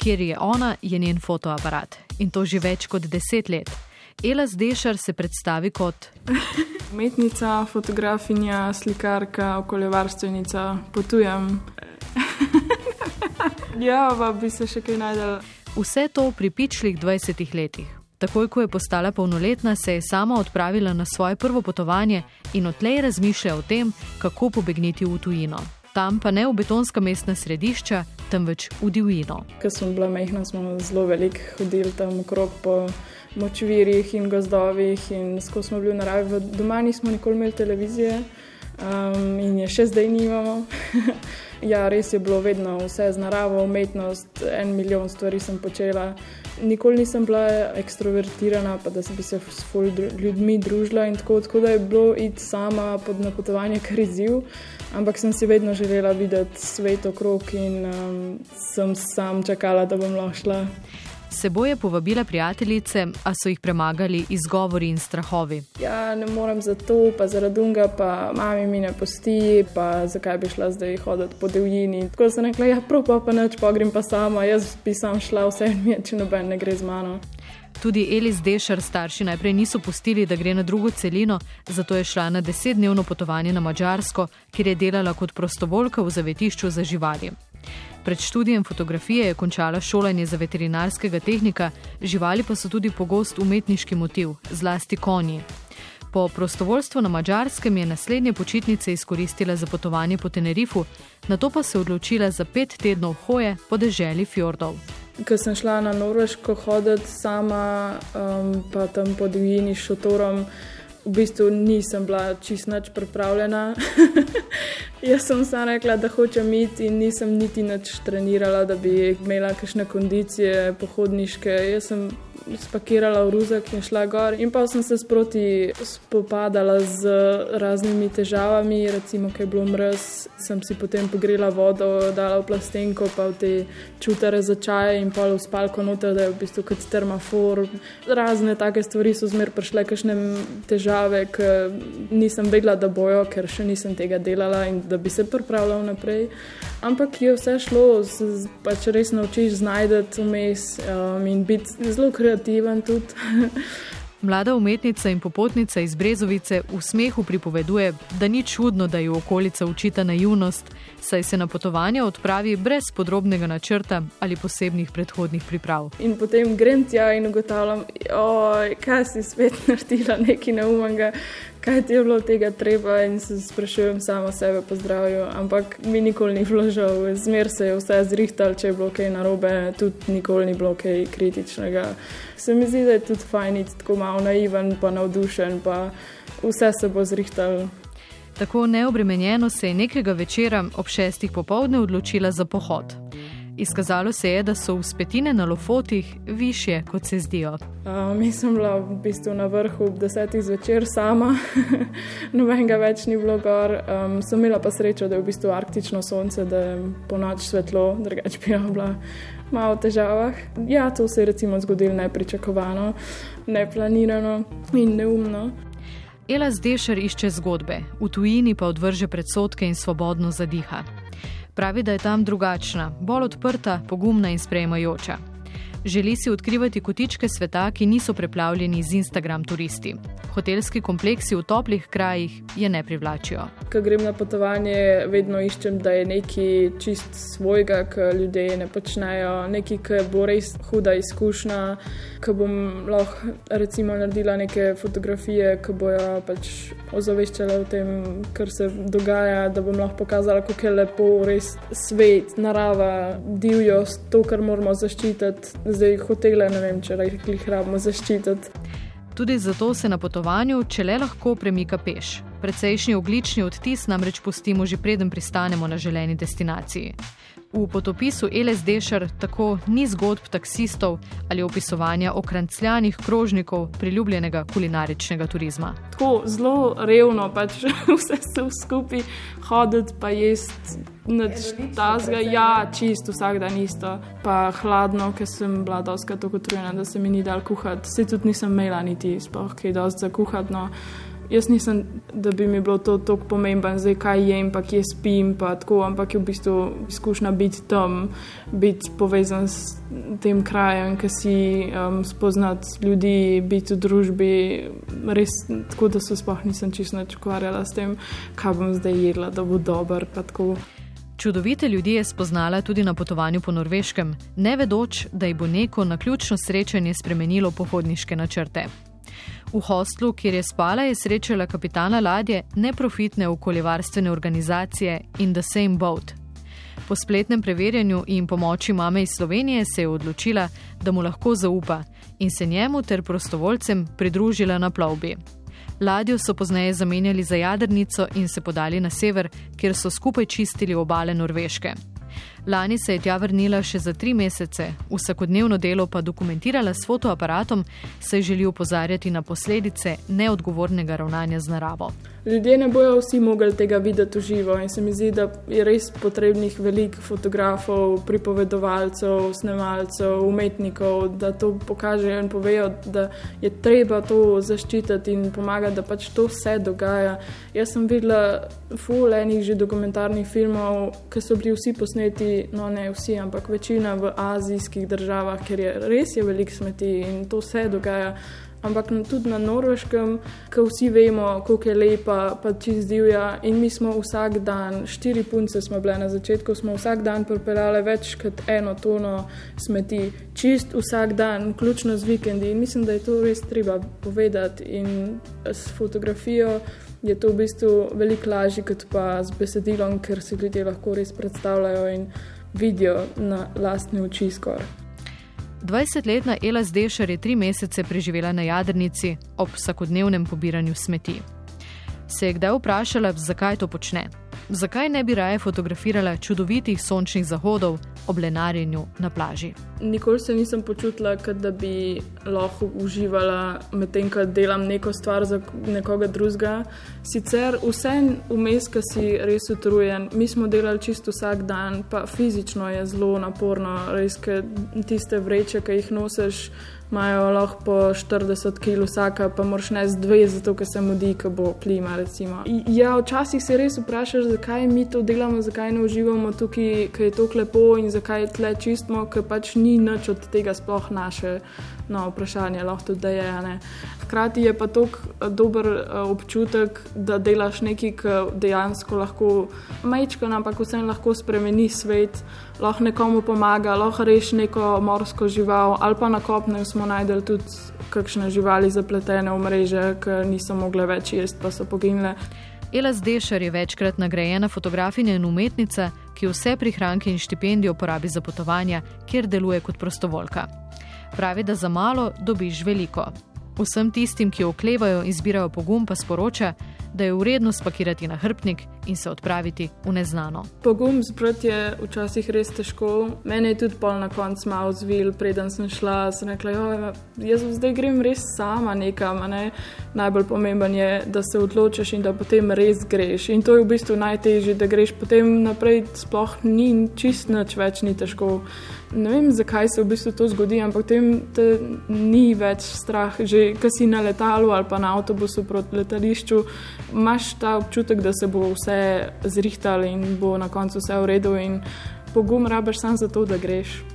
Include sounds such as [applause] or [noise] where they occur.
Kjer je ona, je njen fotoaparat in to že več kot deset let. Ela Zdešar se predstavi kot umetnica, fotografinja, slikarka, okoljevarstvenica, potujem. [laughs] ja, pa bi se še kaj najdel. Vse to pri pičlih 20 letih. Takoj, ko je postala polnoletna, se je sama odpravila na svoje prvo potovanje in odtlej razmišlja o tem, kako pobegniti v tujino. Tam pa ne v betonska mestna središča, temveč v divjino. Ker sem bila mehna, smo zelo veliko hodili tam okrog po močvirjih in gozdovih in skozi smo bili v naravi. Doma nismo nikoli imeli televizije um, in je še zdaj nimamo. [laughs] ja, res je bilo vedno vse z naravo, umetnost, en milijon stvari sem počela. Nikoli nisem bila ekstrovertirana, pa da bi se s ljudmi družila in tako, tako da je bilo iti sama pod napotovanje kar izziv. Ampak sem si vedno želela videti svet okrog in um, sem sam čakala, da bom lahko šla. Seboj je povabila prijateljice, a so jih premagali izgovori in strahovi. Ja, ne morem za to, pa zaradi unga, pa mami mi ne posti, pa zakaj bi šla zdaj hoditi po divjini. Tako sem rekla, ja, prav pa pa neč, pa grem pa sama, jaz bi sam šla, vse mi je, če noben ne gre z mano. Tudi Elis Dešar starši najprej niso pustili, da gre na drugo celino, zato je šla na desetdnevno potovanje na Mačarsko, kjer je delala kot prostovoljka v zavetišču za živali. Pred študijem fotografije je končala šolanje za veterinarskega tehnika, živali pa so tudi pogost umetniški motiv, zlasti konji. Po prostovoljstvu na Mačarskem je naslednje počitnice izkoristila za potovanje po Tenerifu, na to pa se odločila za pet tednov hoje po deželi fjordov. Ko sem šla na Norveško hoditi sama, um, pa tam po divjini šotorom, v bistvu nisem bila čist nič pripravljena. [laughs] Jaz sem samo rekla, da hočem iti in nisem niti nič trenirala, da bi imela kakšne kondicije pohodniške. Jaz sem spakirala v ruzak in šla gor. In pa sem se sproti spopadala z raznimi težavami, recimo, ker je bilo mrz, sem si potem pogrela vodo, dala v plastenko, pa v te čutare za čaj in pa v spalko noter, da je v bistvu kot termofor. Razne take stvari so zmer prišle, kakšne težave, ker nisem vedela, da bojo, ker še nisem tega delala in da bi se pripravljala naprej. Ampak je vse šlo, pač res naučiš znajdeti vmes um, in biti zelo kreativen tudi. [laughs] Mlada umetnica in popotnica iz Brezovice v smehu pripoveduje, da ni čudno, da jo okolica učita naivnost, saj se na potovanje odpravi brez podrobnega načrta ali posebnih predhodnih priprav. In potem grem tja in ugotavljam, kaj si spet [laughs] naredila, nekaj neumnega, kaj ti je bilo tega treba in se sprašujem samo sebe po zdravju. Ampak mi nikoli ni bilo žal, zmer se je vse zrihtal, če je bilo kaj narobe, tudi nikoli ni bilo kaj kritičnega. Se mi zdi, da je tudi fajn, tako malo naiven, pa navdušen, pa vse se bo zrihtal. Tako neobremenjeno se je nekega večera ob šestih popovdne odločila za pohod. Izkazalo se je, da so uspetine na lofotih više, kot se zdijo. Mi smo bila v bistvu na vrhu ob desetih zvečer sama, [laughs] nobenega več ni bilo gor. Um, sem imela pa srečo, da je v bistvu arktično sonce, da je po noč svetlo, drugače bi bila malo v težavah. Ja, to se je recimo zgodilo nepričakovano, neplanirano in neumno. Ela Zdešer išče zgodbe, v tujini pa odvrže predsotke in svobodno zadiha. Pravi, da je tam drugačna, bolj odprta, pogumna in sprejemajoča. Želi si odkrivati kotičke sveta, ki niso preplavljeni z Instagram turisti. Hotelski kompleksi v toplih krajih je ne privlačijo. Ko grem na potovanje, vedno iščem, da je nekaj čist svojega, kar ljudje ne počnejo, nekaj, ki bo res huda izkušnja, ko bom lahko recimo naredila neke fotografije, ki bojo pač ozaveščale o tem, kar se dogaja, da bom lahko pokazala, kako je lepo res svet, narava, divjost, to, kar moramo zaščititi zdaj hotele, ne vem, če jih rabimo zaščititi. Tudi zato se na potovanju, če le lahko, premika peš. Precejšnji oglični odtis namreč pustimo že preden pristanemo na želeni destinaciji. V potopisu LSD-šer tako ni zgodb taksistov ali opisovanja okrancljanih krožnikov priljubljenega kulinaričnega turizma. Tako zelo revno, pač [laughs] vse se skupaj hoditi, pa jesti nič tazga. Ja, čist vsak dan isto, pa hladno, ker sem bila doska tako utrujena, da se mi ni dal kuhati. Se tudi nisem imela niti spoh, kaj dosti za kuhati. No jaz nisem, da bi mi bilo to tako pomembno, zdaj kaj jem, pa kje spim, pa tako, ampak je v bistvu izkušnja biti tam, biti povezan s tem krajem, ki si um, spoznati ljudi, biti v družbi. Res tako, da se sploh nisem čisto načukvarjala s tem, kaj bom zdaj jedla, da bo dober. Čudovite ljudi je spoznala tudi na potovanju po Norveškem, ne vedoč, da ji bo neko naključno srečanje spremenilo pohodniške načrte. V hostlu, kjer je spala, je srečala kapitana ladje neprofitne okoljevarstvene organizacije In the Same Boat. Po spletnem preverjanju in pomoči mame iz Slovenije se je odločila, da mu lahko zaupa in se njemu ter prostovoljcem pridružila na plovbi. Ladjo so pozneje zamenjali za jadrnico in se podali na sever, kjer so skupaj čistili obale Norveške. Lani se je tja vrnila še za tri mesece, vsakodnevno delo pa dokumentirala s fotoaparatom, saj želi upozarjati na posledice neodgovornega ravnanja z naravo. Ljudje ne bojo vsi mogli tega videti v živo in se mi zdi, da je res potrebnih veliko fotografov, pripovedovalcev, snemalcev, umetnikov, da to pokažejo in povejo, da je treba to zaščititi in pomagati, da pač to vse dogaja. Jaz sem videla ful enih že dokumentarnih filmov, ki so bili vsi posneti, no ne vsi, ampak večina v azijskih državah, ker je res je veliko smeti in to vse dogaja ampak tudi na norveškem, ki vsi vemo, kako je lepa, pa čez divja. In mi smo vsak dan, štiri punce smo bile na začetku, smo vsak dan pripeljali več kot eno tono smeti, čist vsak dan, vključno z vikendi. In mislim, da je to res treba povedati. In s fotografijo je to v bistvu veliko lažje, kot pa z besedilom, ker si ljudje lahko res predstavljajo in vidijo na lastne oči skoraj. 20-letna Ela Zdešar je tri mesece preživela na jadrnici ob vsakodnevnem pobiranju smeti. Se je kdaj vprašala, zakaj to počne? Zakaj ne bi raje fotografirala čudovitih sončnih zahodov ob lenarjenju na plaži? Nikoli se nisem počutila, da bi lahko uživala medtem, ko delam neko stvar za nekoga drugega. Sicer vse vmes, ki si res utrujen, mi smo delali čisto vsak dan, pa fizično je zelo naporno, res, ker tiste vreče, ki jih nosiš imajo lahko po 40 kg vsaka, pa moraš ne z dve, zato ker se mudi, ko bo. Recimo. Ja, včasih se res vprašaš, zakaj mi to delamo, zakaj ne uživamo tukaj, ker je to lepo in zakaj tle čistimo, ker pač ni nič od tega sploh naše no, vprašanje, lahko tudi je. Ne. Hkrati je pa to dober uh, občutek, da delaš nekaj, kar dejansko lahko majčko, ampak vseeno lahko spremeni svet lahko nekomu pomaga, lahko reši neko morsko žival, ali pa na kopnem smo najdeli tudi kakšne živali zapletene v mreže, ki niso mogle več jesti, pa so poginile. Ela Zdešar je večkrat nagrajena fotografinja in umetnica, ki vse prihranke in štipendije uporabi za potovanja, kjer deluje kot prostovoljka. Pravi, da za malo dobiš veliko. Vsem tistim, ki oklevajo in zbirajo pogum, pa sporoča, da je vredno spakirati na hrbnik in se odpraviti v neznano. Pogum zbrati je včasih res težko. Mene je tudi pol na koncu malo zvil, preden sem šla. Sem rekla, jo, jaz zdaj grem res sama nekam. Ne? Najbolj pomemben je, da se odločiš in da potem res greš. In to je v bistvu najtežje, da greš potem naprej, sploh ni čist nič več, ni težko. Ne vem, zakaj se v bistvu to zgodi, ampak tem ni več strah. Že ko si na letalu ali pa na avtobusu proti letališču, imaš ta občutek, da se bo vse zrihtalo in bo na koncu vse v redu. Pogum rabiš samo zato, da greš.